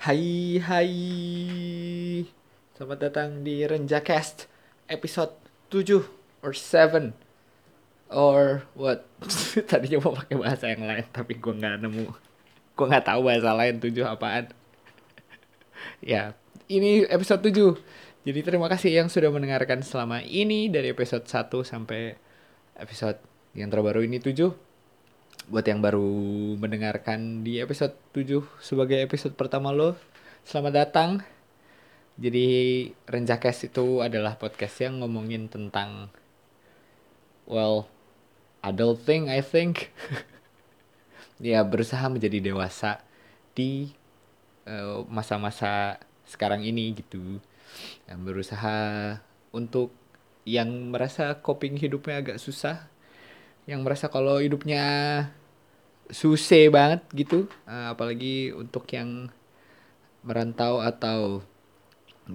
Hai hai. Selamat datang di Renjacast episode 7 or 7 or what? Tadinya mau pakai bahasa yang lain tapi gue nggak nemu. Gue nggak tahu bahasa lain 7 apaan. Ya ini episode 7 Jadi terima kasih yang sudah mendengarkan selama ini Dari episode 1 sampai episode yang terbaru ini 7 buat yang baru mendengarkan di episode 7 sebagai episode pertama lo, selamat datang. Jadi Renjakes itu adalah podcast yang ngomongin tentang well, adulting I think. ya berusaha menjadi dewasa di uh, masa-masa sekarang ini gitu. Yang berusaha untuk yang merasa coping hidupnya agak susah, yang merasa kalau hidupnya susah banget gitu. Uh, apalagi untuk yang merantau atau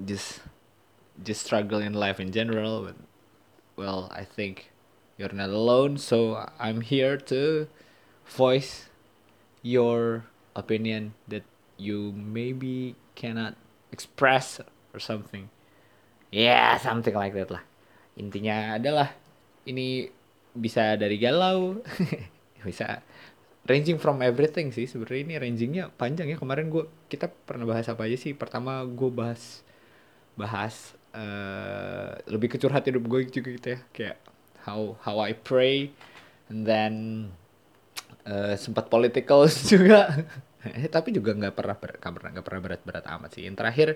just just struggle in life in general but, well I think you're not alone so I'm here to voice your opinion that you maybe cannot express or something. Yeah something like that lah. Intinya adalah ini bisa dari galau. Bisa. Ranging from everything sih sebenarnya. Ini rangingnya panjang ya. Kemarin gue kita pernah bahas apa aja sih? Pertama gue bahas bahas uh, lebih ke curhat hidup gue juga gitu ya. Kayak how how I pray and then uh, sempat political juga. Tapi juga nggak pernah ber, gak pernah nggak pernah berat-berat amat sih. Yang terakhir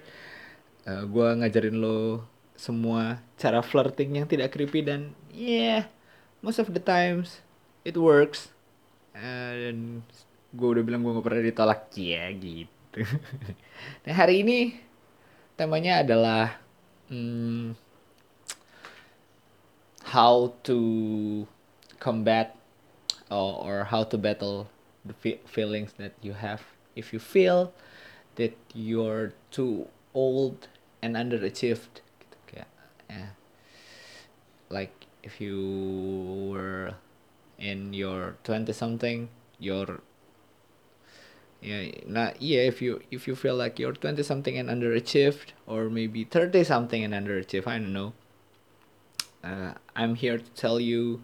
uh, gue ngajarin lo semua cara flirting yang tidak creepy dan yeah most of the times it works. Eh, dan gue udah bilang gue gak pernah ditolak. Ya gitu. Nah hari ini temanya adalah hmm, how to combat or, or how to battle the feelings that you have. If you feel that you're too old and underachieved gitu kayak ya like if you were in your 20 something your yeah not yeah if you if you feel like you're 20 something and underachieved or maybe 30 something and underachieved i don't know. Uh, i'm here to tell you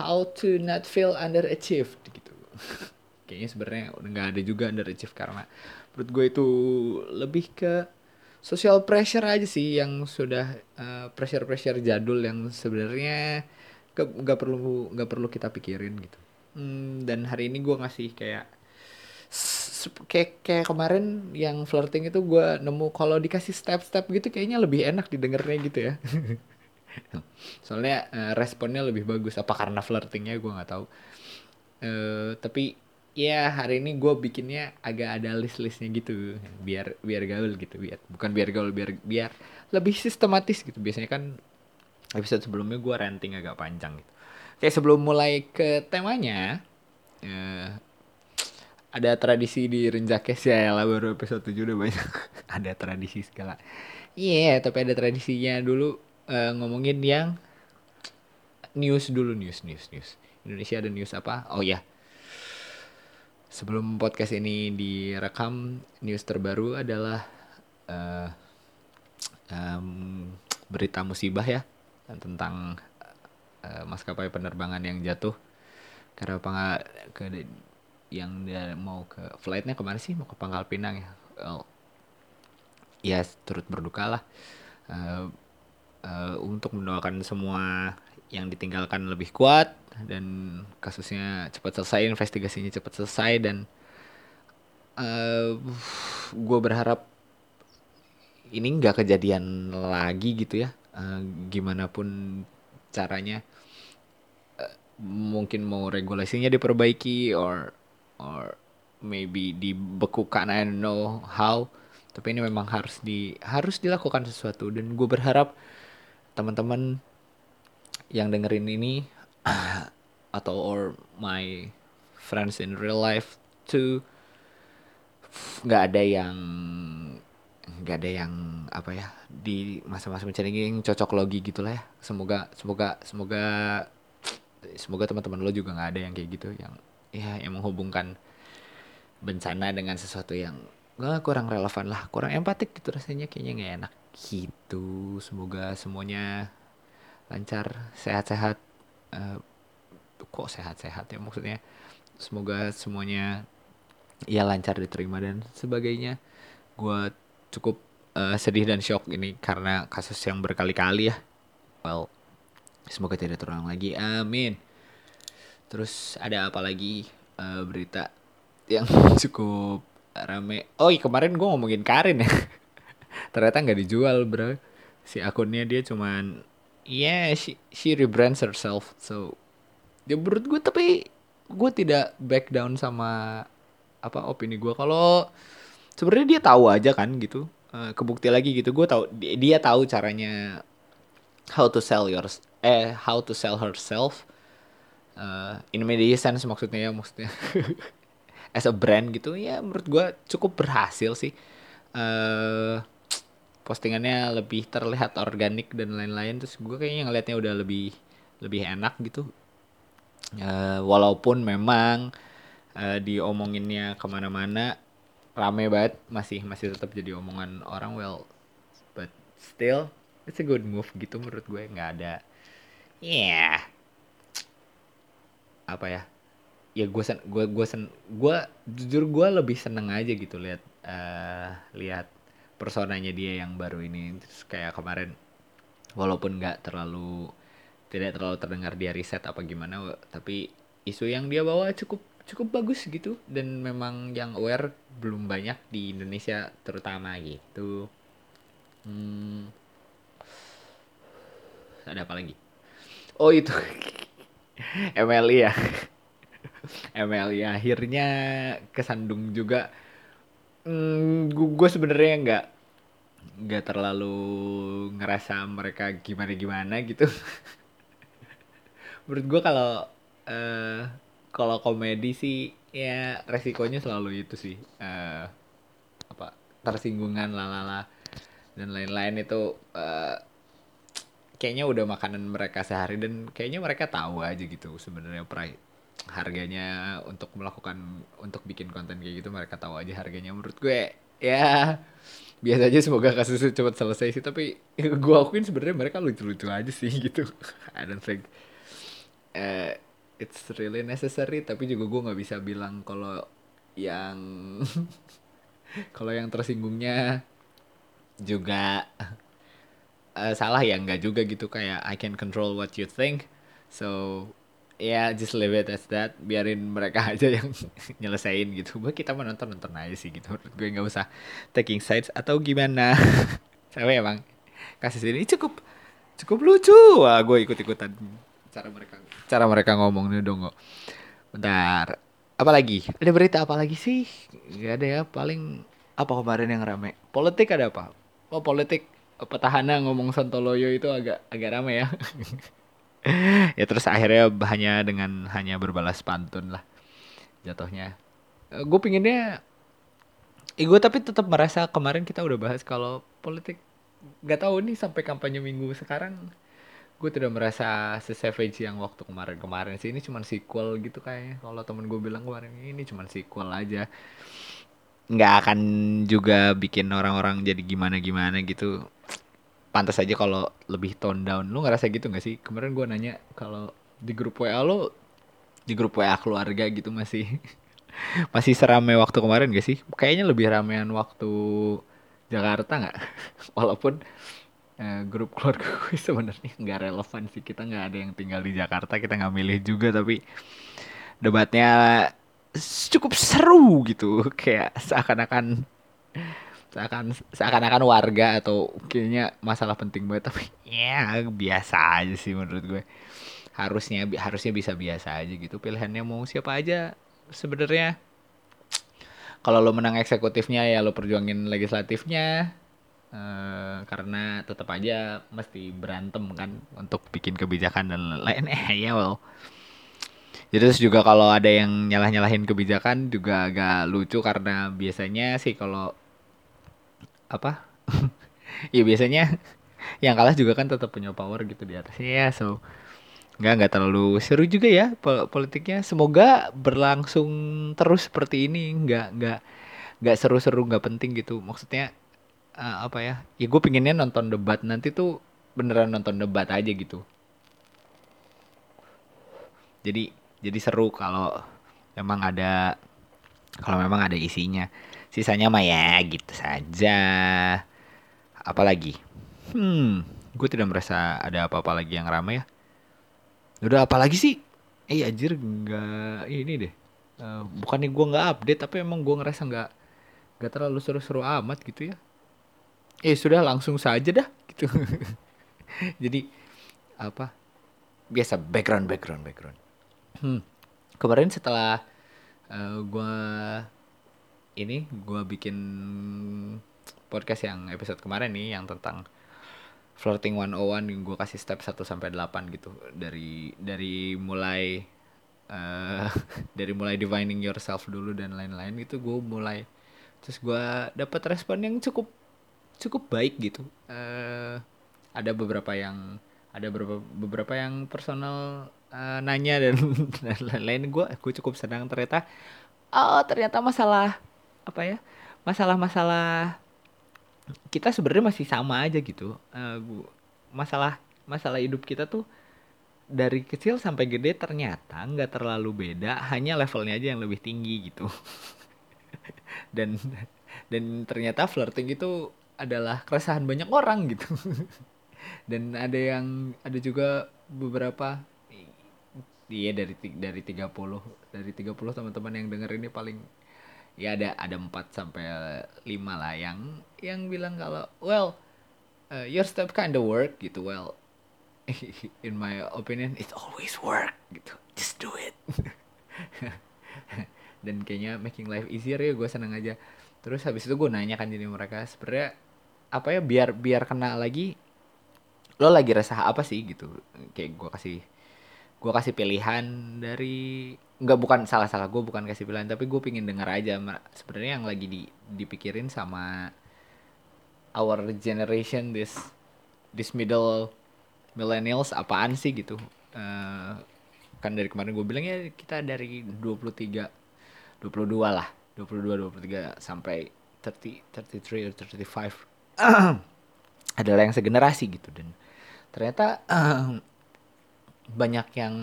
how to not feel underachieved gitu. Kayaknya sebenarnya nggak ada juga underachieved karena menurut gue itu lebih ke social pressure aja sih yang sudah uh, pressure pressure jadul yang sebenarnya gak, gak perlu gak perlu kita pikirin gitu. Hmm, dan hari ini gue ngasih kayak kayak kayak kemarin yang flirting itu gue nemu kalau dikasih step-step gitu kayaknya lebih enak didengarnya gitu ya. Soalnya uh, responnya lebih bagus. Apa karena flirtingnya? Gue nggak tahu. Uh, tapi ya hari ini gue bikinnya agak ada list-listnya gitu biar biar gaul gitu biar bukan biar gaul biar biar lebih sistematis gitu biasanya kan episode sebelumnya gue ranting agak panjang gitu. Oke sebelum mulai ke temanya, uh, ada tradisi di Renjakes ya lah baru episode 7 udah banyak ada tradisi segala. Iya yeah, tapi ada tradisinya dulu uh, ngomongin yang news dulu news news news. Indonesia ada news apa? Oh ya. Yeah. Sebelum podcast ini direkam, news terbaru adalah uh, um, berita musibah ya tentang uh, maskapai penerbangan yang jatuh. Karena apa nggak ke yang dia mau ke flightnya ke mana sih? Mau ke Pangkal Pinang ya? Well, ya turut berduka lah. Uh, uh, untuk mendoakan semua yang ditinggalkan lebih kuat dan kasusnya cepat selesai investigasinya cepat selesai dan uh, gue berharap ini nggak kejadian lagi gitu ya. Uh, gimana pun caranya uh, mungkin mau regulasinya diperbaiki or or maybe dibekukan I don't know how. Tapi ini memang harus di harus dilakukan sesuatu. Dan gue berharap teman-teman yang dengerin ini atau or my friends in real life tuh nggak ada yang nggak ada yang apa ya di masa-masa mencari yang cocok logi gitulah ya. Semoga semoga semoga semoga teman-teman lo juga nggak ada yang kayak gitu yang ya yang menghubungkan bencana dengan sesuatu yang nggak kurang relevan lah kurang empatik gitu rasanya kayaknya nggak enak. Gitu semoga semuanya lancar sehat-sehat uh, kok sehat-sehat ya maksudnya? Semoga semuanya ya lancar diterima dan sebagainya. Gue cukup uh, sedih dan shock ini karena kasus yang berkali-kali ya. Well semoga tidak terulang lagi. Amin. Terus ada apa lagi? Uh, berita yang cukup rame. Oh iya kemarin gue ngomongin Karin ya. Ternyata nggak dijual bro. Si akunnya dia cuman yeah she she rebrands herself so dia menurut gue tapi gue tidak back down sama apa opini gue kalau sebenarnya dia tahu aja kan gitu uh, kebukti lagi gitu gue tahu dia, dia tahu caranya how to sell yours eh how to sell herself uh, in media sense maksudnya ya maksudnya as a brand gitu. Ya menurut gue cukup berhasil sih uh, postingannya lebih terlihat organik dan lain-lain. Terus gue kayaknya ngelihatnya udah lebih lebih enak gitu. Uh, walaupun memang uh, diomonginnya ke mana-mana rame banget masih masih tetap jadi omongan orang well but still it's a good move gitu menurut gue. Nggak ada ya yeah. apa ya? Ya gue sen gue gue sen gue jujur gue lebih seneng aja gitu lihat uh, lihat personanya dia yang baru ini. Terus kayak kemarin walaupun nggak terlalu tidak terlalu terdengar dia riset apa gimana tapi isu yang dia bawa cukup cukup bagus gitu. Dan memang yang aware belum banyak di Indonesia terutama gitu. Hmm, ada apa lagi? Oh itu. MLI ya. ML ya akhirnya kesandung juga. Hmm, gue sebenarnya nggak nggak terlalu ngerasa mereka gimana gimana gitu. Menurut gue kalau uh, kalau komedi sih ya resikonya selalu itu sih uh, apa tersinggungan lalala dan lain-lain itu uh, kayaknya udah makanan mereka sehari dan kayaknya mereka tahu aja gitu sebenarnya harganya untuk melakukan untuk bikin konten kayak gitu mereka tahu aja harganya. Menurut gue ya biasa aja semoga kasusnya cepat selesai sih tapi gue akuin sebenarnya mereka lucu-lucu aja sih gitu. I don't think uh, it's really necessary tapi juga gue nggak bisa bilang kalau yang kalau yang tersinggungnya juga uh, salah ya nggak juga gitu. Kayak I can control what you think so ya yeah, just leave it as that. Biarin mereka aja yang nyelesain gitu. Gue kita menonton nonton aja sih gitu. Gue nggak usah taking sides atau gimana. Saya emang kasus ini cukup. Cukup lucu. Wah gue ikut ikutan cara mereka cara mereka ngomong nih dong kok bentar apalagi ada berita apa lagi sih? Nggak ada ya paling apa kemarin yang rame? Politik ada apa? Oh politik. Petahana ngomong Santoloyo itu agak agak rame ya ya terus akhirnya hanya dengan hanya berbalas pantun lah jatuhnya. Uh, eh, gue pinginnya eh, gue tapi tetap merasa kemarin kita udah bahas kalau politik nggak tahu nih sampai kampanye minggu sekarang gue tidak merasa se-savage yang waktu kemarin-kemarin sih. Ini cuma sequel gitu kayaknya. Kalau temen gue bilang kemarin ini cuma sequel aja. Nggak akan juga bikin orang-orang jadi gimana-gimana gitu pantas aja kalau lebih tone down. Lu ngerasa gitu gak sih? Kemarin gue nanya kalau di grup WA lo di grup WA keluarga gitu masih masih serame waktu kemarin gak sih? Kayaknya lebih ramean waktu Jakarta nggak? Walaupun eh, grup keluarga gue sebenarnya nggak relevan sih. Kita nggak ada yang tinggal di Jakarta kita nggak milih juga tapi debatnya cukup seru gitu. Kayak seakan-akan seakan seakan-akan warga atau kayaknya masalah penting banget tapi ya biasa aja sih menurut gue. Harusnya harusnya bisa biasa aja gitu. Pilihannya mau siapa aja sebenarnya. Kalau lo menang eksekutifnya ya lo perjuangin legislatifnya. Uh, karena tetap aja mesti berantem kan untuk bikin kebijakan dan lain eh ya well. Jadi terus juga kalau ada yang nyalah nyalahin kebijakan juga agak lucu karena biasanya sih kalau apa? Ya biasanya yang kalah juga kan tetap punya power gitu di atasnya ya so nggak nggak terlalu seru juga ya politiknya. Semoga berlangsung terus seperti ini. Nggak nggak nggak seru-seru nggak penting gitu. Maksudnya uh, apa ya? Ya gue pinginnya nonton debat. Nanti tuh beneran nonton debat aja gitu. Jadi jadi seru kalau memang ada kalau memang ada isinya sisanya mah ya gitu saja. Apalagi? Hmm gue tidak merasa ada apa-apa lagi yang ramai ya. Udah apa lagi sih? Eh anjir nggak ini deh. Uh, bukannya gue nggak update tapi emang gue ngerasa nggak nggak terlalu seru-seru amat gitu ya. Eh sudah langsung saja dah gitu. Jadi apa? Biasa background background background. Hmm. kemarin setelah uh, gue ini gue bikin podcast yang episode kemarin nih yang tentang flirting 101 yang gue kasih step 1 sampai 8 gitu. Dari dari mulai uh, dari mulai divining yourself dulu dan lain-lain itu gue mulai terus gue dapat respon yang cukup cukup baik gitu. Uh, ada beberapa yang ada beberapa beberapa yang personal uh, nanya dan lain-lain. Gue gue cukup senang ternyata oh ternyata masalah apa ya masalah-masalah kita sebenarnya masih sama aja gitu. Uh, masalah masalah hidup kita tuh dari kecil sampai gede ternyata nggak terlalu beda hanya levelnya aja yang lebih tinggi gitu. Dan dan ternyata flirting itu adalah keresahan banyak orang gitu. Dan ada yang ada juga beberapa iya dari dari 30 dari 30 teman-teman yang denger ini paling ya ada ada 4 sampai 5 lah yang yang bilang kalau well uh, your step kind of work gitu well in my opinion it always work gitu. Just do it. Dan kayaknya making life easier ya gue seneng aja. Terus habis itu gue nanya kan jadi mereka sebenarnya apa ya biar biar kena lagi lo lagi resah apa sih? gitu. Kayak gue kasih gue kasih pilihan dari nggak bukan salah salah gue bukan kasih pilihan tapi gue pingin denger aja sebenarnya yang lagi di, dipikirin sama our generation this this middle millennials apaan sih gitu. Uh, kan dari kemarin gue bilang ya kita dari 23 22 lah 22 23 sampai 30 33 atau 35 adalah yang segenerasi gitu. Dan ternyata uh, banyak yang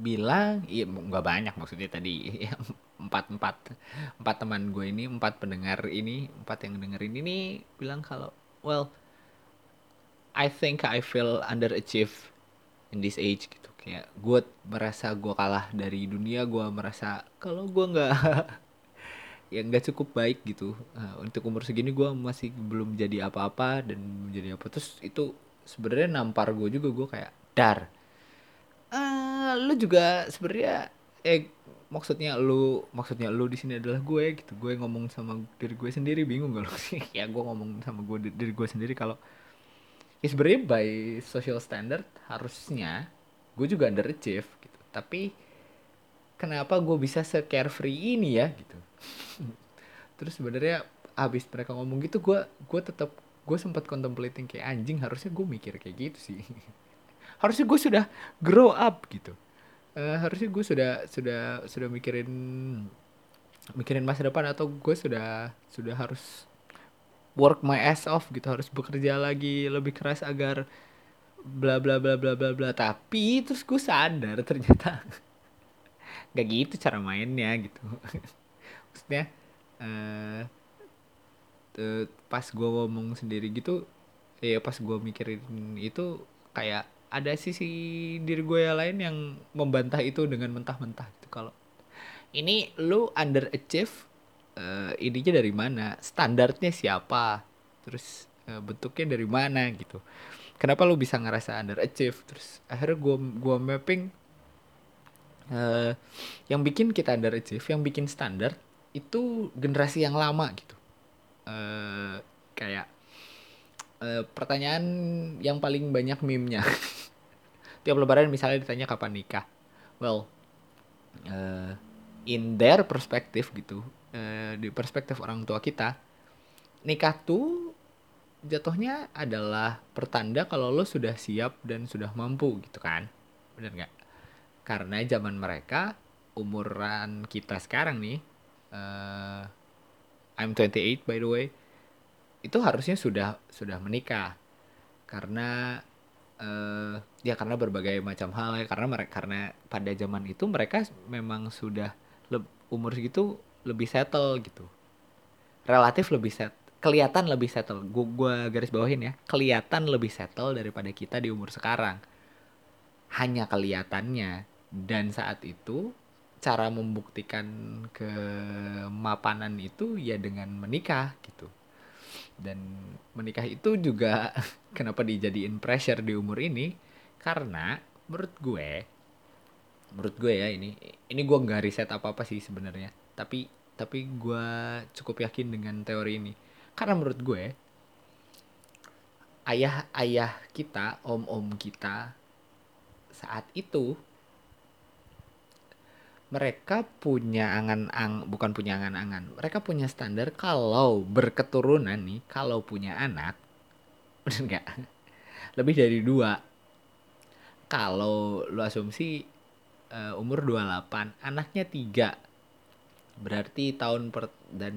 bilang iya nggak banyak maksudnya tadi empat empat empat teman gue ini empat pendengar ini empat yang dengerin ini bilang kalau well I think I feel underachieve in this age gitu. Kayak gue merasa gue kalah dari dunia gue merasa kalau gue nggak ya nggak cukup baik gitu. Uh, untuk umur segini gue masih belum jadi apa-apa dan menjadi apa. Terus itu sebenarnya nampar gue juga gue kayak dar. Uh, lu juga sebenarnya eh maksudnya lu maksudnya lu di sini adalah gue gitu. Gue ngomong sama diri gue sendiri bingung gak lu sih. Ya gue ngomong sama gue diri gue sendiri kalau ya sebenarnya by social standard harusnya gue juga underachieve gitu. Tapi kenapa gue bisa se carefree ini ya gitu. Terus sebenarnya habis mereka ngomong gitu gue gue tetap gue sempat contemplating kayak anjing harusnya gue mikir kayak gitu sih harusnya gue sudah grow up gitu. Uh, harusnya gue sudah sudah sudah mikirin mikirin masa depan atau gue sudah sudah harus work my ass off gitu. Harus bekerja lagi lebih keras agar bla bla bla bla bla bla. Tapi terus gue sadar ternyata gak gitu cara mainnya gitu. Maksudnya uh, pas gue ngomong sendiri gitu ya pas gue mikirin itu kayak ada sisi diri gue yang lain yang membantah itu dengan mentah-mentah gitu. Kalau ini lu underachieve uh, ininya dari mana? Standarnya siapa? Terus uh, bentuknya dari mana gitu? Kenapa lu bisa ngerasa underachieve? Terus akhirnya gue gua mapping uh, yang bikin kita underachieve yang bikin standar itu generasi yang lama gitu. Uh, kayak uh, pertanyaan yang paling banyak meme-nya. Tiap lebaran misalnya ditanya kapan nikah. Well uh, in their perspektif gitu uh, di perspektif orang tua kita nikah tuh jatuhnya adalah pertanda kalau lo sudah siap dan sudah mampu gitu kan. Bener nggak? Karena zaman mereka umuran kita sekarang nih uh, I'm 28 by the way itu harusnya sudah sudah menikah. Karena uh, ya karena berbagai macam hal ya karena mereka karena pada zaman itu mereka memang sudah umur segitu lebih settle gitu. Relatif lebih set kelihatan lebih settle. Gua, gua garis bawahin ya kelihatan lebih settle daripada kita di umur sekarang. Hanya kelihatannya. Dan saat itu cara membuktikan kemapanan itu ya dengan menikah gitu dan menikah itu juga kenapa dijadiin pressure di umur ini? Karena menurut gue menurut gue ya ini ini gue nggak riset apa apa sih sebenarnya. Tapi tapi gue cukup yakin dengan teori ini. Karena menurut gue ayah ayah kita om om kita saat itu mereka punya angan-ang bukan punya angan-angan. Mereka punya standar kalau berketurunan nih kalau punya anak bener nggak? Lebih dari dua. Kalau lu asumsi uh, umur 28 anaknya tiga. Berarti tahun per dan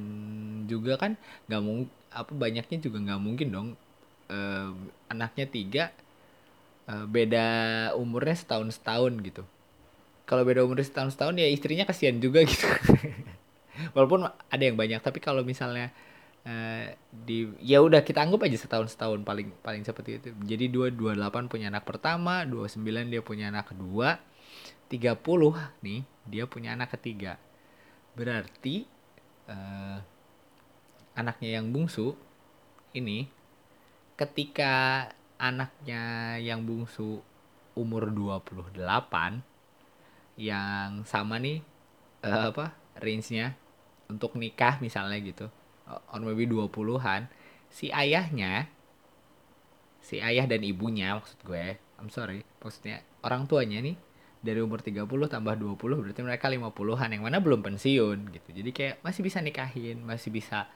juga kan nggak mungkin apa banyaknya juga nggak mungkin dong uh, anaknya tiga uh, beda umurnya setahun setahun gitu kalau beda umur setahun setahun ya istrinya kasihan juga gitu. Walaupun ada yang banyak tapi kalau misalnya uh, di ya udah kita anggap aja setahun setahun paling paling seperti itu jadi dua dua delapan punya anak pertama dua sembilan dia punya anak kedua tiga puluh nih dia punya anak ketiga. Berarti uh, anaknya yang bungsu ini ketika anaknya yang bungsu umur 28 yang sama nih uh, apa range-nya untuk nikah misalnya gitu. On maybe 20-an si ayahnya si ayah dan ibunya maksud gue I'm sorry maksudnya orang tuanya nih dari umur 30 tambah 20 berarti mereka 50-an yang mana belum pensiun gitu. Jadi kayak masih bisa nikahin masih bisa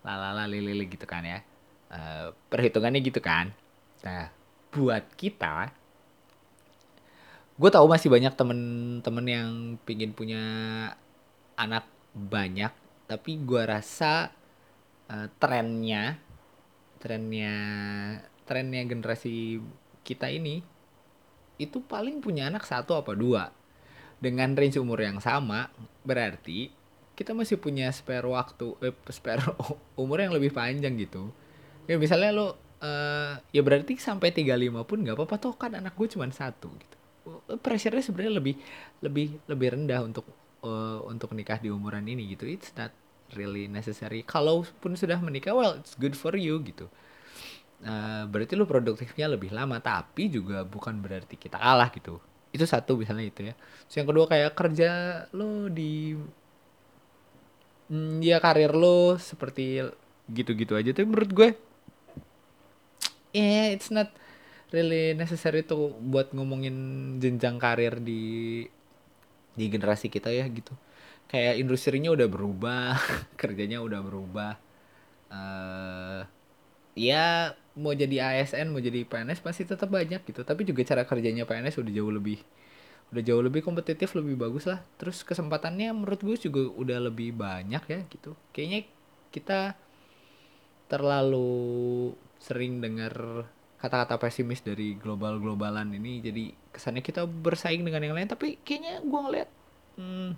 lalala lili gitu kan ya. Uh, perhitungannya gitu kan. Nah buat kita gue tahu masih banyak temen-temen yang pingin punya anak banyak tapi gue rasa uh, trennya trennya trennya generasi kita ini itu paling punya anak satu apa dua. Dengan range umur yang sama berarti kita masih punya spare waktu eh, spare umur yang lebih panjang gitu. Ya misalnya lo uh, ya berarti sampai 35 pun nggak apa-apa toh kan anak gue cuma satu gitu pressure-nya sebenarnya lebih lebih lebih rendah untuk uh, untuk nikah di umuran ini gitu. It's not really necessary. Kalaupun sudah menikah well it's good for you gitu. Uh, berarti lu produktifnya lebih lama tapi juga bukan berarti kita kalah gitu. Itu satu misalnya itu ya. Terus yang kedua kayak kerja lo di mm, ya karir lo seperti gitu-gitu aja. Tapi menurut gue yeah it's not really necessary tuh buat ngomongin jenjang karir di di generasi kita ya gitu. Kayak industrinya udah berubah kerjanya udah berubah. Uh, ya mau jadi ASN mau jadi PNS pasti tetap banyak gitu. Tapi juga cara kerjanya PNS udah jauh lebih udah jauh lebih kompetitif lebih bagus lah. Terus kesempatannya menurut gue juga udah lebih banyak ya gitu. Kayaknya kita terlalu sering dengar kata-kata pesimis dari global-globalan ini. Jadi kesannya kita bersaing dengan yang lain tapi kayaknya gue ngeliat hmm,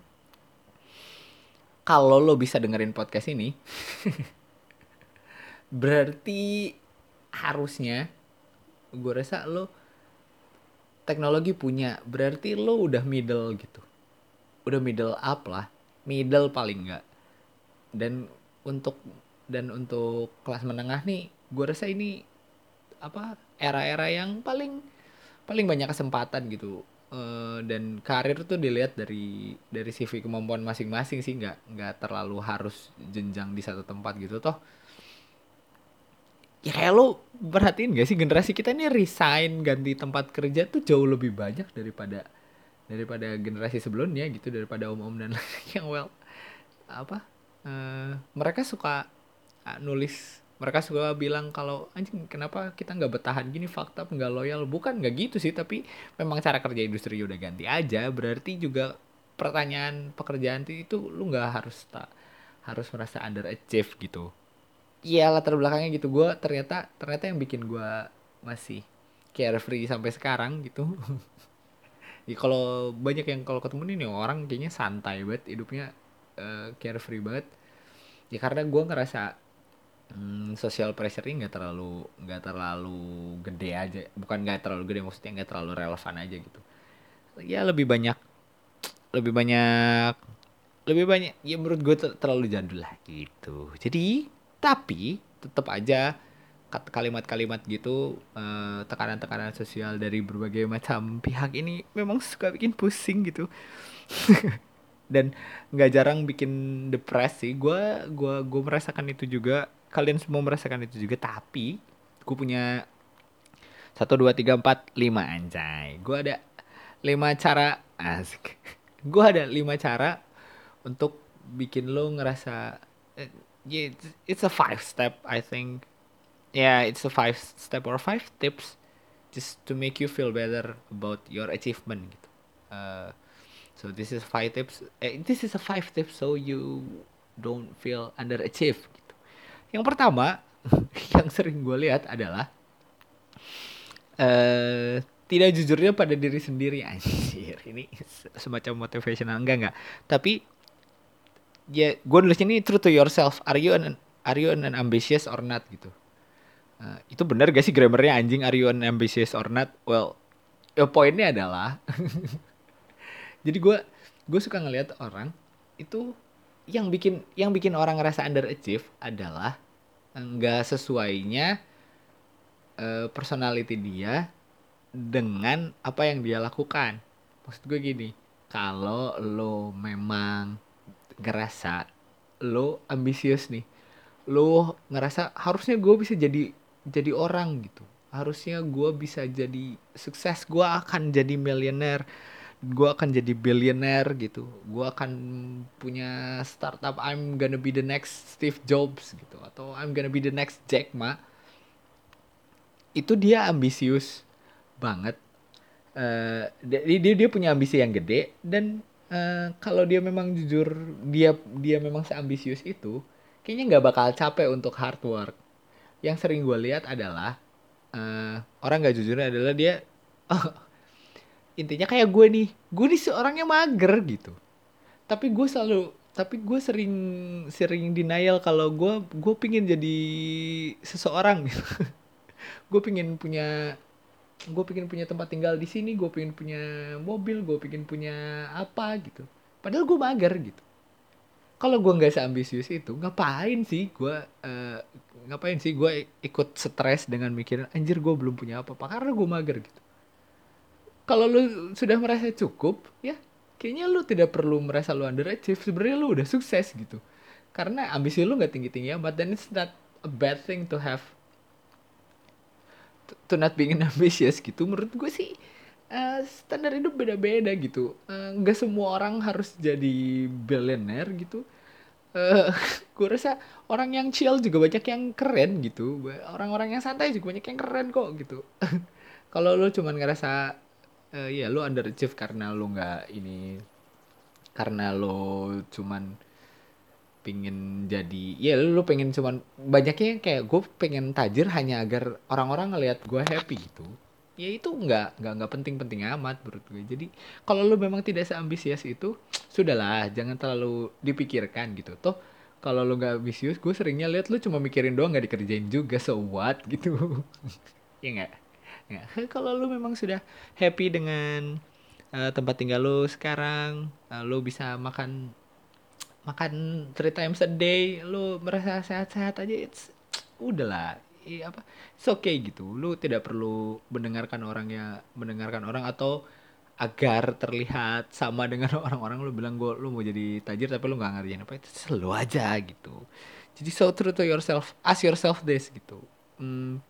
kalau lo bisa dengerin podcast ini berarti harusnya gue rasa lo teknologi punya berarti lo udah middle gitu. Udah middle up lah middle paling enggak dan untuk dan untuk kelas menengah nih gue rasa ini apa era-era yang paling paling banyak kesempatan gitu. Uh, dan karir tuh dilihat dari dari CV kemampuan masing-masing sih. Nggak nggak terlalu harus jenjang di satu tempat gitu toh. Ya kayak lo perhatiin gak sih generasi kita ini resign ganti tempat kerja tuh jauh lebih banyak daripada daripada generasi sebelumnya gitu. Daripada om-om dan yang well apa uh, mereka suka uh, nulis mereka suka bilang kalau anjing kenapa kita nggak bertahan gini? Fakta nggak loyal. Bukan nggak gitu sih tapi memang cara kerja industri udah ganti aja. Berarti juga pertanyaan pekerjaan itu lu nggak harus tak harus merasa underachieve gitu. Iya latar belakangnya gitu. Gue ternyata ternyata yang bikin gue masih carefree sampai sekarang gitu. Ya kalau banyak yang kalau ketemu nih orang kayaknya santai banget hidupnya uh, carefree banget. Ya karena gue ngerasa hmm, social pressure-nya nggak terlalu nggak terlalu gede aja. Bukan nggak terlalu gede maksudnya nggak terlalu relevan aja gitu. Ya lebih banyak lebih banyak lebih banyak ya menurut gue terlalu jadul lah gitu. Jadi tapi tetap aja kalimat-kalimat gitu eh, tekanan-tekanan sosial dari berbagai macam pihak ini memang suka bikin pusing gitu. Dan nggak jarang bikin depresi. Gue gua gue merasakan itu juga kalian semua merasakan itu juga tapi gue punya satu dua tiga empat lima anjay. Gue ada lima cara asik. Gue ada lima cara untuk bikin lo ngerasa uh, yeah, it's a five step I think. Yeah it's a five step or five tips just to make you feel better about your achievement gitu. Uh, so this is five tips. Eh, this is a five tips so you don't feel underachieve gitu yang pertama yang sering gue lihat adalah uh, tidak jujurnya pada diri sendiri anjir. Ini semacam motivational enggak enggak. Tapi ya gue nulis ini true to yourself are you an are you an ambitious or not? gitu. Uh, itu benar gak sih grammarnya anjing? Are you an ambitious or not? Well ya poinnya adalah jadi gue gue suka ngelihat orang itu yang bikin yang bikin orang ngerasa underachieve adalah nggak sesuainya uh, personality dia dengan apa yang dia lakukan. Maksud gue gini, kalau lo memang ngerasa lo ambisius nih, lo ngerasa harusnya gue bisa jadi jadi orang gitu. Harusnya gue bisa jadi sukses, gue akan jadi miliuner, gue akan jadi billionaire gitu. Gue akan punya startup, I'm gonna be the next Steve Jobs gitu, atau I'm gonna be the next Jack Ma. Itu dia ambisius banget uh, dia dia punya ambisi yang gede dan uh, kalau dia memang jujur dia dia memang seambisius itu kayaknya nggak bakal capek untuk hard work yang sering gue lihat adalah uh, orang nggak jujur adalah dia oh, intinya kayak gue nih gue nih seorang yang mager gitu. Tapi gue selalu tapi gue sering sering denial kalau gue gue pingin jadi seseorang. Gitu gue pingin punya gue pengen punya tempat tinggal di sini gue pengen punya mobil gue pengen punya apa gitu. Padahal gue mager gitu. Kalau gue nggak seambisius itu ngapain sih gue uh, ngapain sih gue ikut stres dengan mikirin anjir gue belum punya apa-apa. Karena gue mager gitu kalau lu sudah merasa cukup ya kayaknya lu tidak perlu merasa lu underachieve. Sebenarnya lu udah sukses gitu. Karena ambisi lu nggak tinggi tinggi amat dan it's not a bad thing to have to not being ambitious gitu. Menurut gue sih uh, standar hidup beda-beda gitu. Eh, nggak uh, semua orang harus jadi billionaire gitu. Uh, gue rasa orang yang chill juga banyak yang keren gitu. Orang-orang yang santai juga banyak yang keren kok gitu. Kalau lo cuman ngerasa uh, ya lo underachieve karena lo nggak ini karena lo cuman pingin jadi ya lu pengen cuman banyaknya kayak gue pengen tajir hanya agar orang-orang ngelihat gue happy gitu. Ya itu nggak nggak nggak penting-penting amat menurut gue jadi kalau lu memang tidak seambisius itu sudahlah jangan terlalu dipikirkan gitu. Toh kalau lu nggak ambisius gue seringnya lihat lu cuma mikirin doang nggak dikerjain juga so what gitu. Ya nggak ya kalau lu memang sudah happy dengan uh, tempat tinggal lu sekarang uh, lu bisa makan makan three times a day lu merasa sehat-sehat aja it's udahlah. Iya apa it's okay gitu. Lu tidak perlu mendengarkan orang ya mendengarkan orang atau agar terlihat sama dengan orang-orang lu bilang gue lu mau jadi tajir tapi lu nggak ngerjain apa itu selalu aja gitu. Jadi so true to yourself ask yourself this gitu. Hmm,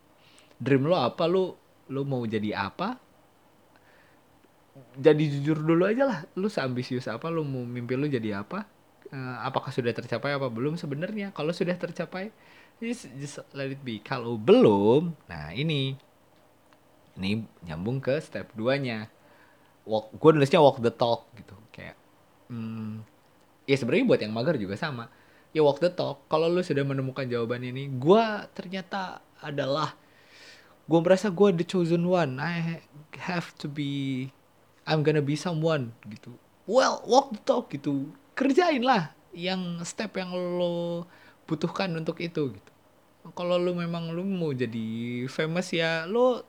dream lo apa? Lu lu mau jadi apa? Jadi jujur dulu aja lah lu seambisius apa lu mau mimpi lu jadi apa? Uh, apakah sudah tercapai apa belum sebenarnya? Kalau sudah tercapai just, just let it be. Kalau belum nah ini. Ini nyambung ke step 2 nya walk gue nulisnya walk the talk gitu kayak hmm, ya sebenarnya buat yang mager juga sama. Ya walk the talk. Kalau lu sudah menemukan jawaban ini gue ternyata adalah gue merasa gue the chosen one. I have to be I'm gonna be someone gitu. Well walk the talk gitu. Kerjain lah yang step yang lo butuhkan untuk itu gitu. Kalau lu memang lu mau jadi famous ya lo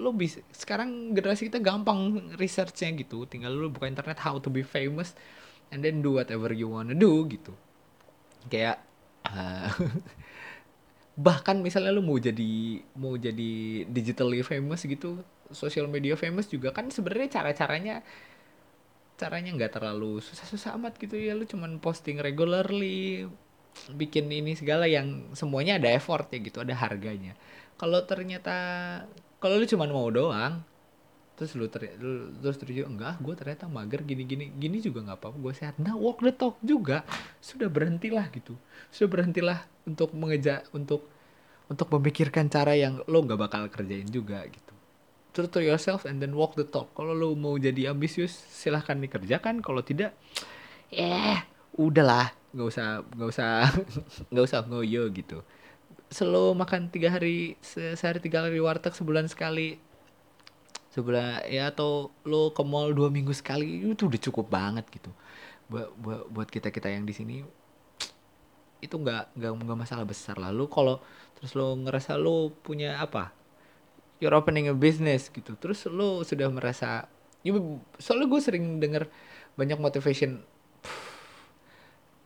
lo bisa. Sekarang generasi kita gampang researchnya gitu. Tinggal lu buka internet how to be famous and then do whatever you wanna do gitu. Kayak uh, bahkan misalnya lu mau jadi mau jadi digitally famous gitu social media famous juga kan sebenarnya cara-caranya caranya nggak terlalu susah-susah amat gitu ya. Lu cuman posting regularly bikin ini segala yang semuanya ada effort ya gitu ada harganya. Kalau ternyata kalau lu cuman mau doang terus lu, ter, terus terus enggak gue ternyata mager gini gini gini juga nggak apa-apa gue sehat. Nah walk the talk juga sudah berhentilah gitu. Sudah berhentilah untuk mengejar untuk untuk memikirkan cara yang lo nggak bakal kerjain juga gitu. True to yourself and then walk the talk. Kalau lo mau jadi ambisius silahkan dikerjakan. Kalau tidak eh udahlah. Nggak usah nggak usah nggak usah ngoyo gitu. Selalu makan tiga hari se sehari tiga kali warteg sebulan sekali sebelah ya atau lo ke mall dua minggu sekali itu udah cukup banget gitu. Buat buat buat kita kita yang di sini itu nggak nggak nggak masalah besar lah. Lo kalau terus lo ngerasa lo punya apa? You're opening a business gitu. Terus lo sudah merasa ya, soalnya gue sering denger banyak motivation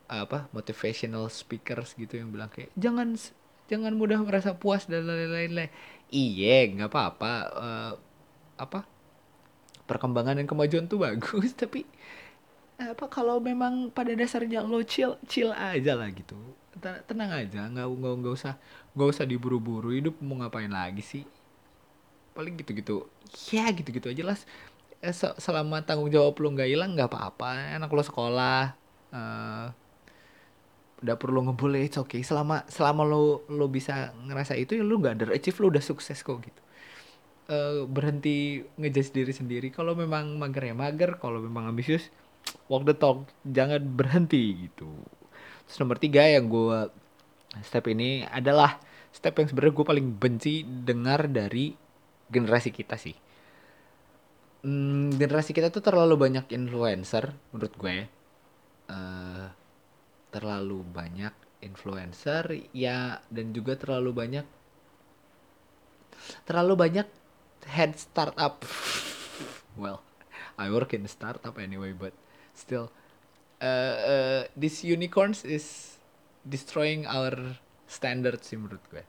apa motivational speakers gitu yang bilang kayak jangan jangan mudah merasa puas dan lain-lain iya nggak apa-apa uh, apa perkembangan dan kemajuan tuh bagus tapi apa kalau memang pada dasarnya lo chill chill aja lah gitu. Tenang aja nggak nggak nggak usah nggak usah diburu-buru hidup mau ngapain lagi sih? Paling gitu-gitu. Ya gitu-gitu aja lah. Eh, selama tanggung jawab lo nggak hilang nggak apa-apa. Anak lo sekolah uh, udah perlu ngebully oke okay. Selama selama lo lo bisa ngerasa itu ya lo nggak underachieve lo udah sukses kok gitu uh, berhenti ngejudge diri sendiri. Kalau memang mager ya mager kalau memang ambisius walk the talk. Jangan berhenti gitu. Terus nomor tiga yang gue step ini adalah step yang sebenarnya gue paling benci dengar dari generasi kita sih. Hmm, generasi kita tuh terlalu banyak influencer menurut gue uh, terlalu banyak influencer ya dan juga terlalu banyak terlalu banyak head startup. well, I work in a startup anyway, but still, uh, uh, this unicorns is destroying our standards sih menurut gue.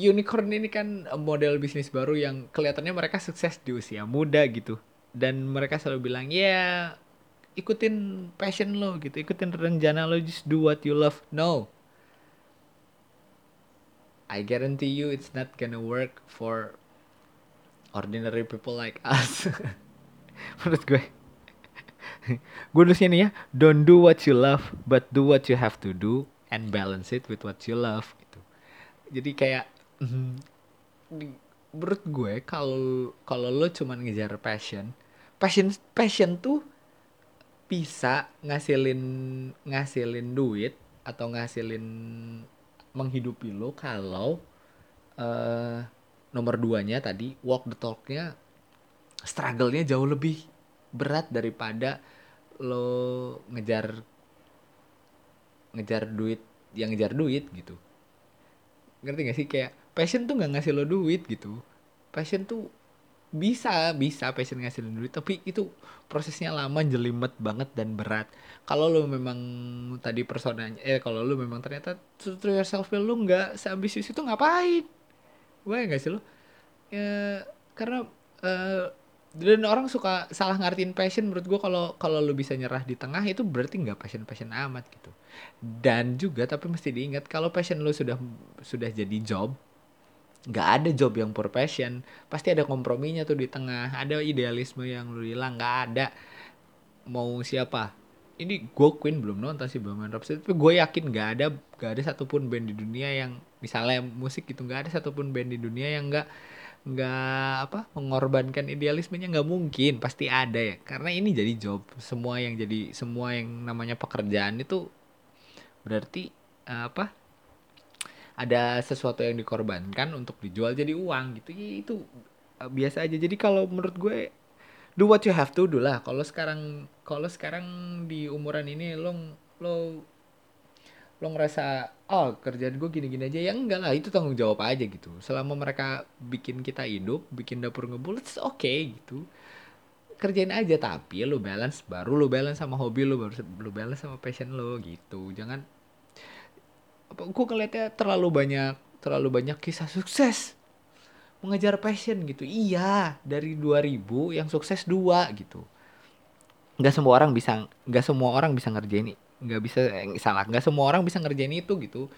Unicorn ini kan model bisnis baru yang kelihatannya mereka sukses di usia muda gitu. Dan mereka selalu bilang, ya ikutin passion lo gitu, ikutin rencana lo, just do what you love. No, I guarantee you it's not gonna work for ordinary people like us. Menurut gue. gue nulisnya nih ya, don't do what you love, but do what you have to do and balance it with what you love gitu. Jadi kayak mm, menurut gue kalau kalau lo cuma ngejar passion, passion passion tuh bisa ngasilin ngasilin duit atau ngasilin menghidupi lo kalau uh, nomor duanya tadi walk the talknya struggle-nya jauh lebih berat daripada lo ngejar ngejar duit yang ngejar duit gitu. Ngerti gak sih? Kayak passion tuh nggak ngasih lo duit gitu. Passion tuh bisa bisa passion ngasilin duit tapi itu prosesnya lama jelimet banget dan berat. Kalau lu memang tadi personanya eh kalau lu memang ternyata to yourself lu nggak seambisius itu ngapain? Gue nggak sih lo ya karena uh, dan orang suka salah ngartiin passion menurut gue kalau kalau lu bisa nyerah di tengah itu berarti nggak passion passion amat gitu. Dan juga tapi mesti diingat kalau passion lu sudah sudah jadi job nggak ada job yang per passion. Pasti ada komprominya tuh di tengah ada idealisme yang lu bilang nggak ada. Mau siapa? Ini gue Queen belum nonton sih belum nonton tapi gue yakin nggak ada nggak ada satupun band di dunia yang misalnya musik gitu nggak ada satupun band di dunia yang nggak nggak apa mengorbankan idealismenya nggak mungkin pasti ada ya. Karena ini jadi job semua yang jadi semua yang namanya pekerjaan itu berarti uh, apa ada sesuatu yang dikorbankan untuk dijual jadi uang gitu. Ya, itu uh, biasa aja. Jadi kalau menurut gue do what you have to do lah. Kalau sekarang kalau sekarang di umuran ini lo lo lo ngerasa oh kerjaan gue gini-gini aja. Ya enggak lah itu tanggung jawab aja gitu. Selama mereka bikin kita hidup bikin dapur ngebul it's okay gitu. Kerjain aja tapi lo balance baru lo balance sama hobi lo baru lo balance sama passion lo gitu. Jangan gue ngeliatnya terlalu banyak terlalu banyak kisah sukses. Mengejar passion gitu. Iya dari 2000 yang sukses dua gitu. Nggak semua orang bisa nggak semua orang bisa ngerjain nggak bisa eh, salah. Nggak semua orang bisa ngerjain itu gitu.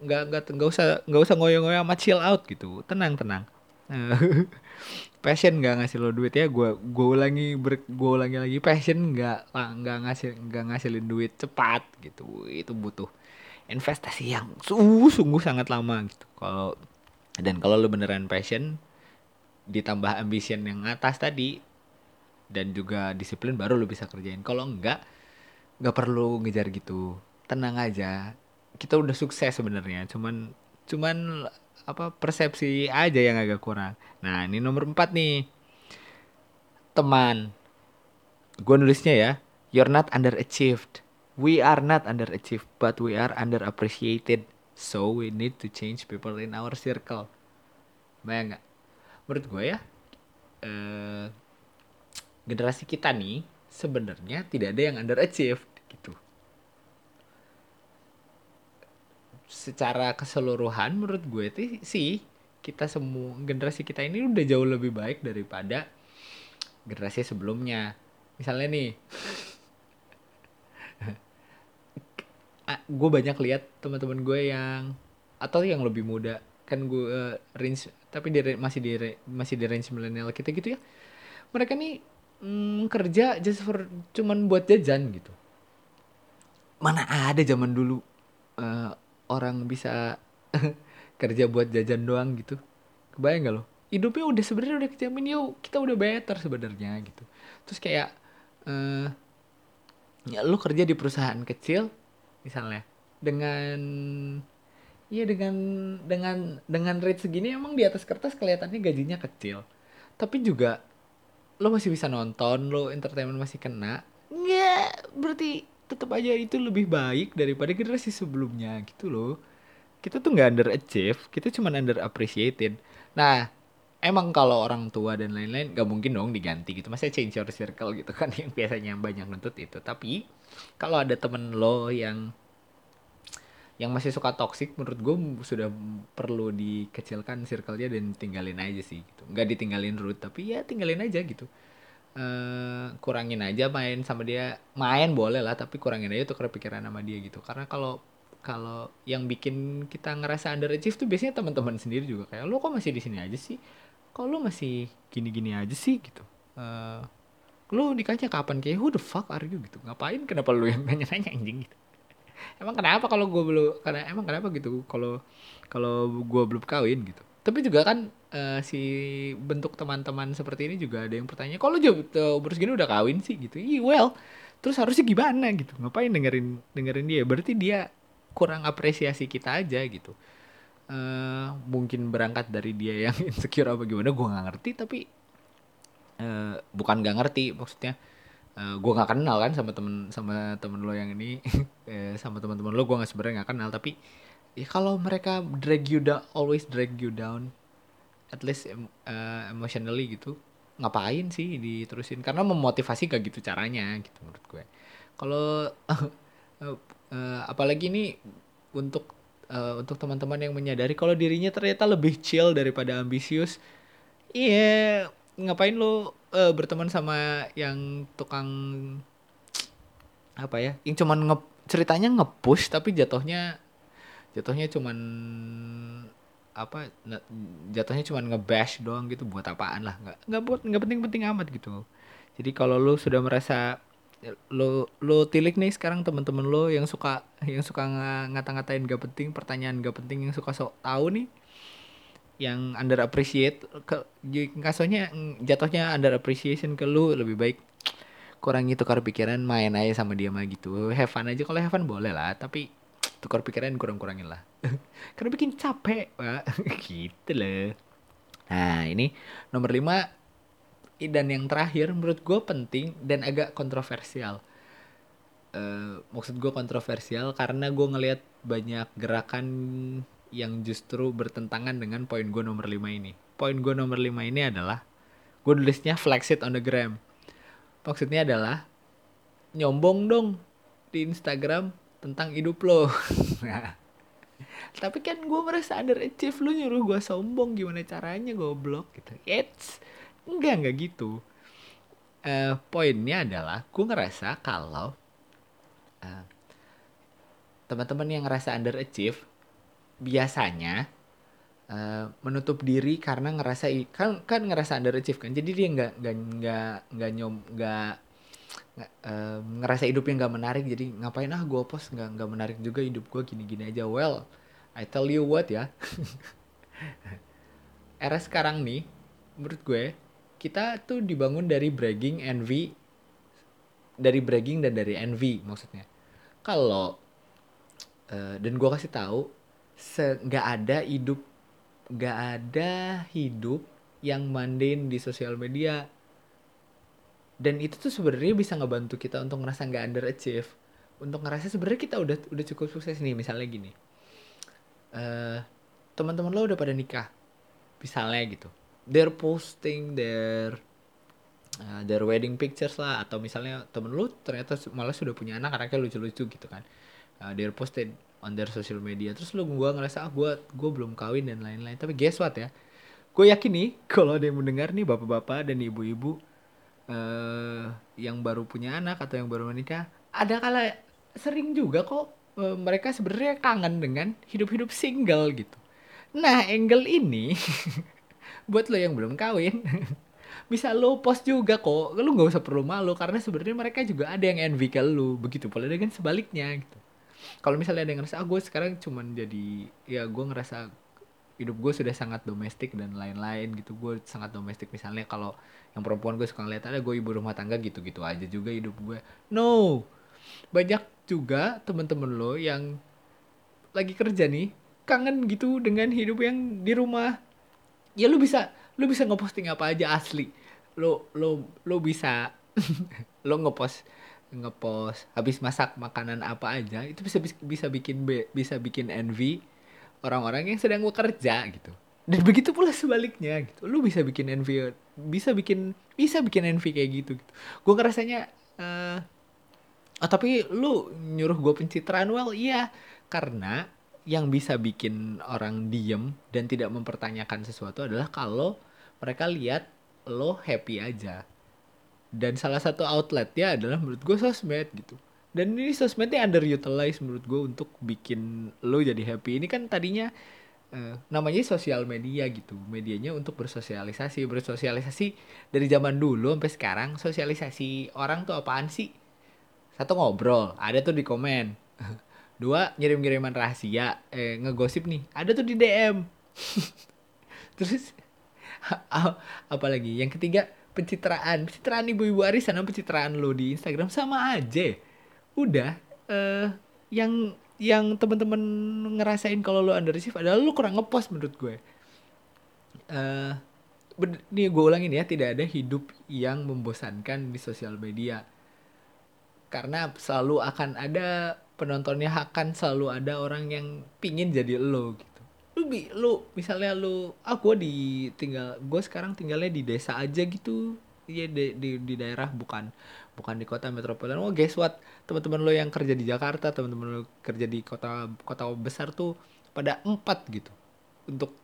Nggak nggak nggak usah nggak usah ngoyo-ngoyo sama chill out gitu. Tenang tenang. Passion nggak ngasih lo duit ya. Gue gue ulangi ber, gue ulangi lagi. Passion nggak nggak ngasih nggak ngasilin duit cepat gitu. Itu butuh investasi yang sungguh sungguh sangat lama gitu. Kalau dan kalau lu beneran passion ditambah ambition yang atas tadi dan juga disiplin baru lu bisa kerjain. Kalau enggak nggak perlu ngejar gitu. Tenang aja kita udah sukses sebenarnya. Cuman cuman apa persepsi aja yang agak kurang. Nah ini nomor empat nih. Teman. Gue nulisnya ya you're not underachieved we are not underachieved, but we are underappreciated. So we need to change people in our circle. Bayang nggak? Menurut gue ya, eh, generasi kita nih sebenarnya tidak ada yang underachieved gitu. Secara keseluruhan menurut gue sih kita semua generasi kita ini udah jauh lebih baik daripada generasi sebelumnya. Misalnya nih gue banyak lihat teman-teman gue yang atau yang lebih muda. Kan gue uh, range tapi di masih di masih di range milenial kita gitu ya. Mereka nih mm, kerja just for cuman buat jajan gitu. Mana ada zaman dulu uh, orang bisa kerja buat jajan doang gitu. Kebayang gak lo? Hidupnya udah sebenarnya udah kejamin yuk kita udah better sebenarnya gitu. Terus kayak uh, ya lo kerja di perusahaan kecil misalnya. Dengan iya dengan dengan dengan rate segini emang di atas kertas kelihatannya gajinya kecil. Tapi juga lo masih bisa nonton lo entertainment masih kena nggak berarti tetap aja itu lebih baik daripada generasi sebelumnya gitu loh. Kita tuh nggak under achieve kita cuma under appreciated nah emang kalau orang tua dan lain-lain gak mungkin dong diganti gitu. Masa change your circle gitu kan yang biasanya banyak nuntut itu. Tapi kalau ada temen lo yang yang masih suka toxic menurut gue sudah perlu dikecilkan circle-nya dan tinggalin aja sih gitu. Nggak ditinggalin root tapi ya tinggalin aja gitu. Uh, kurangin aja main sama dia. Main boleh lah tapi kurangin aja tuh kepikiran sama dia gitu. Karena kalau kalau yang bikin kita ngerasa underachieve tuh biasanya teman-teman sendiri juga. Kayak lo kok masih di sini aja sih kalau lo masih gini-gini aja sih gitu? Uh, lu nikahnya kapan kayak who the fuck are you? gitu. Ngapain? Kenapa lu yang nanya-nanya anjing gitu? Emang kenapa kalau gue belum karena emang kenapa gitu kalau kalau gue belum kawin gitu? Tapi juga kan uh, si bentuk teman-teman seperti ini juga ada yang bertanya kalau jauh umur segini udah kawin sih? Gitu. Iya well terus harusnya gimana? Gitu. Ngapain dengerin dengerin dia? Berarti dia kurang apresiasi kita aja gitu uh, mungkin berangkat dari dia yang insecure apa gimana gue nggak ngerti tapi uh, bukan gak ngerti maksudnya uh, eh, gue gak kenal kan sama temen sama temen lo yang ini uh, sama teman-teman lo gue nggak sebenarnya gak kenal tapi ya kalau mereka drag you down always drag you down at least uh, emotionally gitu ngapain sih diterusin? Karena memotivasi gak gitu caranya gitu menurut gue. Kalau uh, uh, apalagi ini untuk uh, untuk teman-teman yang menyadari kalau dirinya ternyata lebih chill daripada ambisius iya yeah, ngapain lo uh, berteman sama yang tukang apa ya yang cuman nge ceritanya ngepush tapi jatuhnya jatuhnya cuman apa jatuhnya cuman ngebash doang gitu buat apaan lah nggak nggak buat nggak penting-penting amat gitu. Jadi kalau lo sudah merasa lo lo tilik nih sekarang teman-teman lo yang suka yang suka ngata-ngatain gak penting pertanyaan gak penting yang suka sok tahu nih yang under appreciate ke kasusnya jatuhnya under appreciation ke lu lebih baik kurang itu karena pikiran main aja sama dia mah gitu. Have fun aja kalau have fun boleh lah tapi tukar pikiran kurang-kurangin lah. Karena bikin capek pak gitu loh. Nah ini nomor lima dan yang terakhir menurut gue penting dan agak kontroversial uh, maksud gue kontroversial karena gue ngelihat banyak gerakan yang justru bertentangan dengan poin gue nomor 5 ini. Poin gue nomor 5 ini adalah gue tulisnya flex it on the gram. Maksudnya adalah nyombong dong di Instagram tentang hidup lo. Tapi kan gue merasa underachieve lu nyuruh gue sombong gimana caranya gue blok gitu. It's enggak enggak gitu. Uh, poinnya adalah gue ngerasa kalau uh, teman-teman yang ngerasa underachieve biasanya uh, menutup diri karena ngerasa kan kan ngerasa underachieve kan? Jadi dia nggak nggak nggak nggak nyom nggak uh, ngerasa hidupnya nggak menarik. Jadi ngapain ah gue post nggak nggak menarik juga hidup gue gini gini aja. Well I tell you what ya. Era sekarang nih menurut gue kita tuh dibangun dari bragging envy dari bragging dan dari envy maksudnya. Kalau uh, dan gue kasih tahu nggak ada hidup nggak ada hidup yang mundane di sosial media. Dan itu tuh sebenarnya bisa ngebantu kita untuk ngerasa nggak underachieve. Untuk ngerasa sebenarnya kita udah udah cukup sukses nih misalnya gini. Uh, teman-teman lo udah pada nikah misalnya gitu they're posting their uh, their wedding pictures lah. Atau misalnya temen lo ternyata malah sudah punya anak anaknya lucu-lucu gitu kan. Uh, they're posted on their social media. Terus lu gue ngerasa ah gue gue belum kawin dan lain-lain. Tapi guess what ya? Gue yakin nih kalau ada yang mendengar nih bapak-bapak dan ibu-ibu uh, yang baru punya anak atau yang baru menikah ada kala sering juga kok uh, mereka sebenarnya kangen dengan hidup-hidup single gitu. Nah angle ini buat lo yang belum kawin. Bisa lo post juga kok. Lo nggak usah perlu malu karena sebenarnya mereka juga ada yang envy ke lo. Begitu pula dengan sebaliknya gitu. Kalau misalnya ada yang ngerasa ah gue sekarang cuman jadi ya gue ngerasa hidup gue sudah sangat domestik dan lain-lain gitu. Gue sangat domestik. Misalnya kalau yang perempuan gue suka ngeliat ada gue ibu rumah tangga gitu-gitu aja juga hidup gue no. Banyak juga temen-temen lo yang lagi kerja nih kangen gitu dengan hidup yang di rumah ya lu bisa lu bisa ngeposting apa aja asli. Lo lo lo bisa lo ngepost ngepost habis masak makanan apa aja itu bisa bisa bikin bisa bikin envy orang-orang yang sedang bekerja gitu. Dan begitu pula sebaliknya gitu. Lu bisa bikin envy bisa bikin bisa bikin envy kayak gitu gitu. Gue ngerasanya uh, oh tapi lu nyuruh gue pencitraan well iya. Karena yang bisa bikin orang diem dan tidak mempertanyakan sesuatu adalah kalau mereka lihat lo happy aja. Dan salah satu outletnya adalah menurut gue sosmed gitu. Dan ini sosmednya underutilized menurut gue untuk bikin lo jadi happy. Ini kan tadinya uh, namanya sosial media gitu. Medianya untuk bersosialisasi. Bersosialisasi dari zaman dulu sampai sekarang sosialisasi orang tuh apaan sih? Satu ngobrol ada tuh di komen dua ngirim-ngiriman rahasia. Eh ngegosip nih ada tuh di DM terus apalagi? Yang ketiga pencitraan. Pencitraan ibu-ibu arisan sama pencitraan lo di Instagram sama aja. Udah uh, yang yang teman-teman ngerasain kalau lo underachieve adalah lo kurang ngepost menurut gue. Uh, nih gue ulangin ya tidak ada hidup yang membosankan di sosial media. Karena selalu akan ada penontonnya akan selalu ada orang yang pingin jadi lo gitu. Lu bi lu misalnya lu ah di tinggal gue sekarang tinggalnya di desa aja gitu. Iya di, di di daerah bukan bukan di kota metropolitan. Oh guess what? Teman-teman lo yang kerja di Jakarta teman-teman lo kerja di kota kota besar tuh pada empat gitu. Untuk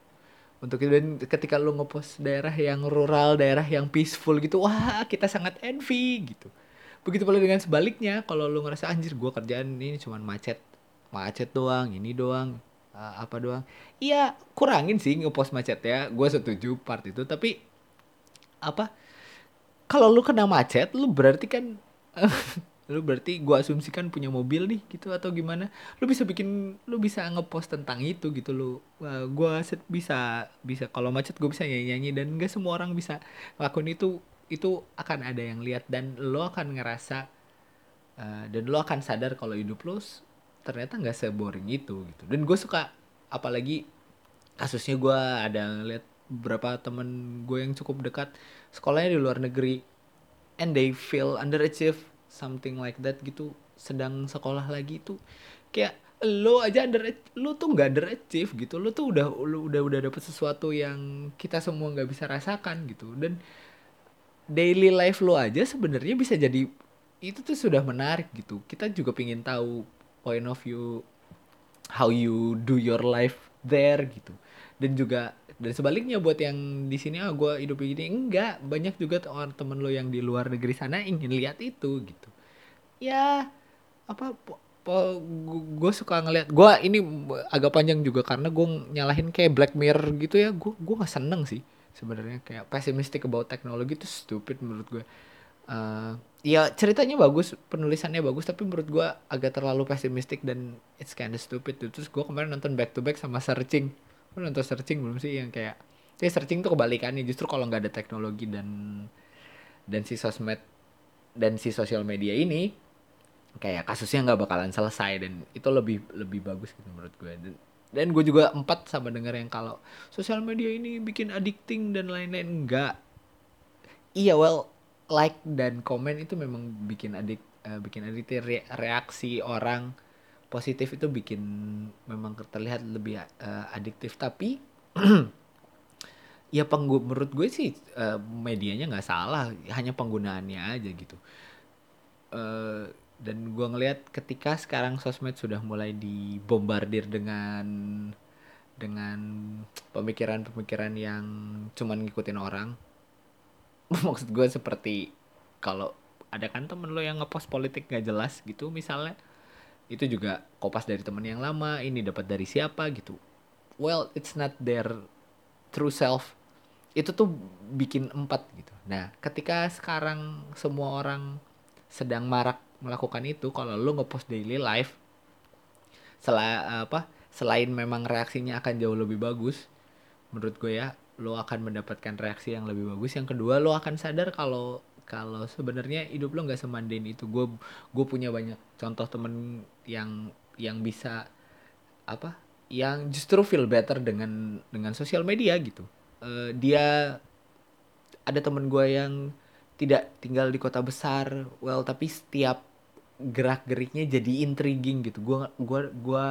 untuk dan ketika lo ngepost daerah yang rural daerah yang peaceful gitu wah kita sangat envy gitu begitu pula dengan sebaliknya kalau lo ngerasa anjir gue kerjaan ini cuman macet macet doang ini doang uh, apa doang. Iya kurangin sih ngepost macet ya gue setuju part itu tapi apa kalau lu kena macet lu berarti kan lu berarti gue asumsikan punya mobil nih gitu atau gimana? Lu bisa bikin lu bisa ngepost tentang itu gitu lu uh, gue bisa bisa kalau macet gue bisa nyanyi nyanyi dan gak semua orang bisa ngelakuin itu itu akan ada yang lihat dan lo akan ngerasa uh, dan lo akan sadar kalau hidup lo ternyata nggak seboring itu gitu. Dan gue suka apalagi kasusnya gue ada ngeliat beberapa temen gue yang cukup dekat sekolahnya di luar negeri and they feel underachieve something like that gitu. Sedang sekolah lagi tuh kayak lo aja under lo tuh nggak underachieve gitu. Lo tuh udah lo udah udah dapet sesuatu yang kita semua nggak bisa rasakan gitu. Dan daily life lo aja sebenarnya bisa jadi itu tuh sudah menarik gitu. Kita juga pingin tahu point of view how you do your life there gitu. Dan juga dan sebaliknya buat yang di sini ah gue hidup begini. Enggak banyak juga temen lo yang di luar negeri sana ingin lihat itu gitu. Ya apa gue suka ngeliat gue ini agak panjang juga karena gue nyalahin kayak Black Mirror gitu ya. Gue gue nggak seneng sih sebenarnya kayak pessimistic about teknologi itu stupid menurut gue. Uh, ya ceritanya bagus penulisannya bagus tapi menurut gue agak terlalu pessimistic dan it's kinda stupid tuh. Terus gue kemarin nonton back to back sama searching. Lu nonton searching belum sih? Yang kayak ya searching tuh kebalikannya justru kalau nggak ada teknologi dan dan si sosmed dan si sosial media ini kayak kasusnya nggak bakalan selesai dan itu lebih lebih bagus gitu menurut gue. Dan, dan gue juga empat sama denger yang kalau sosial media ini bikin addicting dan lain-lain. Enggak. Iya well like dan komen itu memang bikin adik uh, bikin adik re reaksi orang positif itu bikin memang terlihat lebih uh, adiktif tapi ya penggu menurut gue sih uh, medianya nggak salah. Hanya penggunaannya aja gitu. Uh, dan gue ngelihat ketika sekarang sosmed sudah mulai dibombardir dengan dengan pemikiran-pemikiran yang cuman ngikutin orang maksud gue seperti kalau ada kan temen lo yang ngepost politik gak jelas gitu misalnya itu juga kopas dari temen yang lama ini dapat dari siapa gitu. Well it's not their true self. Itu tuh bikin empat gitu. Nah ketika sekarang semua orang sedang marak melakukan itu kalau lo ngepost daily life sel apa selain memang reaksinya akan jauh lebih bagus menurut gue ya lo akan mendapatkan reaksi yang lebih bagus. Yang kedua lo akan sadar kalau kalau sebenarnya hidup lo nggak semanden itu. Gue gue punya banyak contoh temen yang yang bisa apa yang justru feel better dengan dengan sosial media gitu. Uh, dia ada temen gue yang tidak tinggal di kota besar well tapi setiap gerak geriknya jadi intriguing gitu. Gue gua gua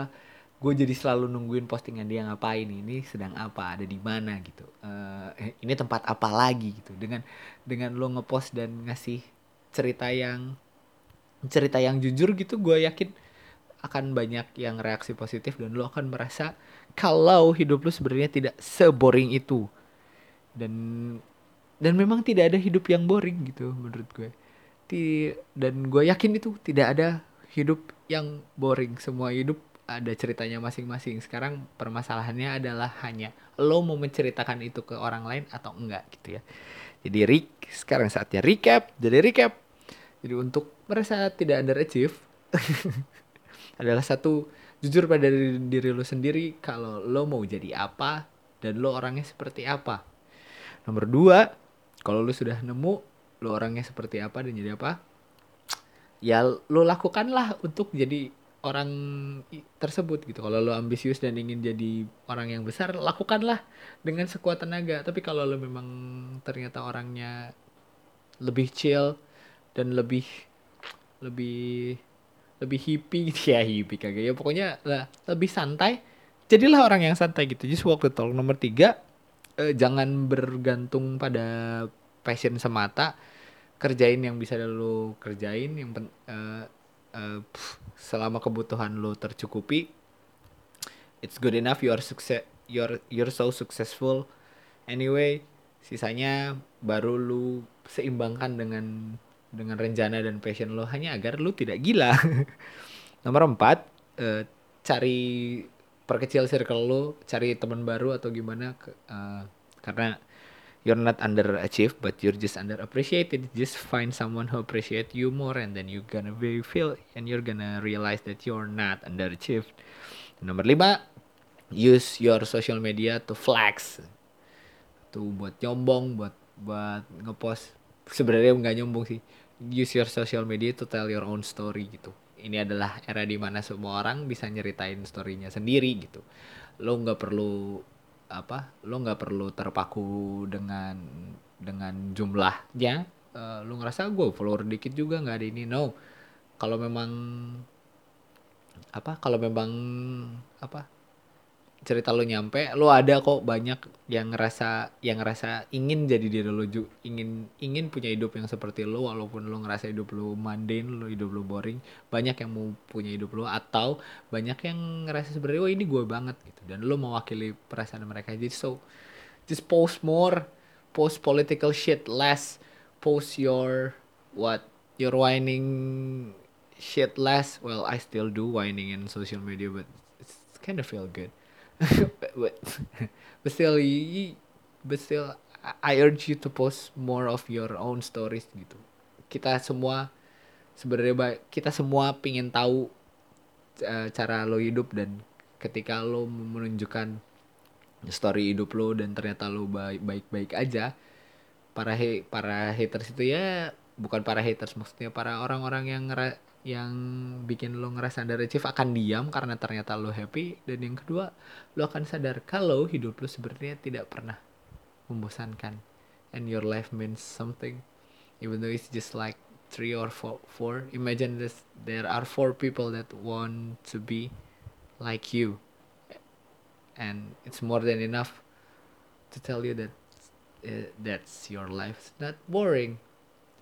gue jadi selalu nungguin postingan dia ngapain ini sedang apa ada di mana gitu. Uh, ini tempat apa lagi gitu. Dengan dengan lo ngepost dan ngasih cerita yang cerita yang jujur gitu gue yakin akan banyak yang reaksi positif dan lo akan merasa kalau hidup lo sebenarnya tidak seboring itu. Dan dan memang tidak ada hidup yang boring gitu menurut gue dan gue yakin itu tidak ada hidup yang boring semua hidup ada ceritanya masing-masing. Sekarang permasalahannya adalah hanya lo mau menceritakan itu ke orang lain atau enggak gitu ya. Jadi Rick sekarang saatnya recap. Jadi recap. Jadi untuk merasa tidak underachieve adalah satu jujur pada diri, diri lo sendiri kalau lo mau jadi apa dan lo orangnya seperti apa. Nomor dua, kalau lo sudah nemu lo orangnya seperti apa dan jadi apa, ya lo lakukanlah untuk jadi orang tersebut gitu. Kalau lo ambisius dan ingin jadi orang yang besar, lakukanlah dengan sekuat tenaga. Tapi kalau lo memang ternyata orangnya lebih chill dan lebih lebih lebih hippie gitu ya hippie kagak ya pokoknya lah lebih santai jadilah orang yang santai gitu just walk the talk nomor tiga eh, jangan bergantung pada passion semata. Kerjain yang bisa lo kerjain yang eh, uh, selama kebutuhan lo tercukupi it's good enough you are sukses you're you're so successful. Anyway sisanya baru lu seimbangkan dengan dengan rencana dan passion lo. Hanya agar lu tidak gila. Nomor empat uh, cari perkecil circle lo cari teman baru atau gimana uh, karena you're not underachieved but you're just underappreciated. Just find someone who appreciate you more and then you're gonna be feel and you're gonna realize that you're not underachieved. Nomor lima use your social media to flex. Tuh buat nyombong buat buat ngepost. Sebenarnya nggak nyombong sih. Use your social media to tell your own story gitu ini adalah era di mana semua orang bisa nyeritain storynya sendiri gitu. Lo nggak perlu apa lo nggak perlu terpaku dengan dengan jumlahnya. Uh, lo ngerasa gue follower dikit juga nggak ada ini. No. Kalau memang apa kalau memang apa cerita lo nyampe lo ada kok banyak yang ngerasa yang ngerasa ingin jadi diri juga ingin ingin punya hidup yang seperti lo walaupun lo ngerasa hidup lo mundane lo hidup lo boring banyak yang mau punya hidup lo atau banyak yang ngerasa sebenarnya oh ini gue banget gitu. Dan lo mewakili perasaan mereka. Jadi so just post more post political shit less post your what your whining shit less. Well I still do whining in social media but it's kind of feel good but, but still but still I urge you to post more of your own stories gitu. Kita semua sebenarnya kita semua pingin tahu uh, cara lo hidup dan ketika lo menunjukkan story hidup lo dan ternyata lo baik baik baik aja para he, para haters itu ya bukan para haters maksudnya para orang-orang yang yang bikin lo ngerasa underachieve akan diam karena ternyata lo happy. Dan yang kedua lo akan sadar kalau hidup lo sebenarnya tidak pernah membosankan. And your life means something even though it's just like three or four, four. Imagine this there are four people that want to be like you. And it's more than enough to tell you that uh, that's your life. Not boring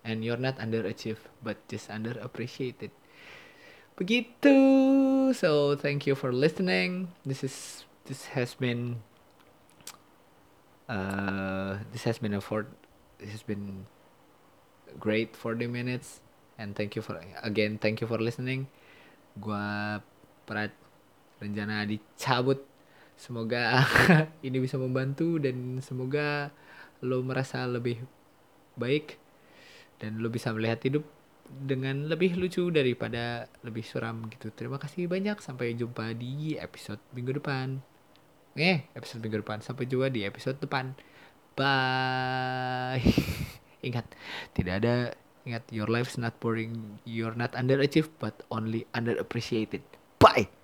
and you're not underachieved but just underappreciated. Begitu. So thank you for listening. This is this has been uh this has been a for this has been great 40 minutes. And thank you for again thank you for listening. Gua Prat rencana dicabut. Semoga ini bisa membantu dan semoga lo merasa lebih baik dan lo bisa melihat hidup dengan lebih lucu daripada lebih suram gitu. Terima kasih banyak. Sampai jumpa di episode minggu depan. Eh, episode minggu depan. Sampai jumpa di episode depan. Bye. ingat, tidak ada ingat your life is not boring. You're not underachieved but only underappreciated. Bye.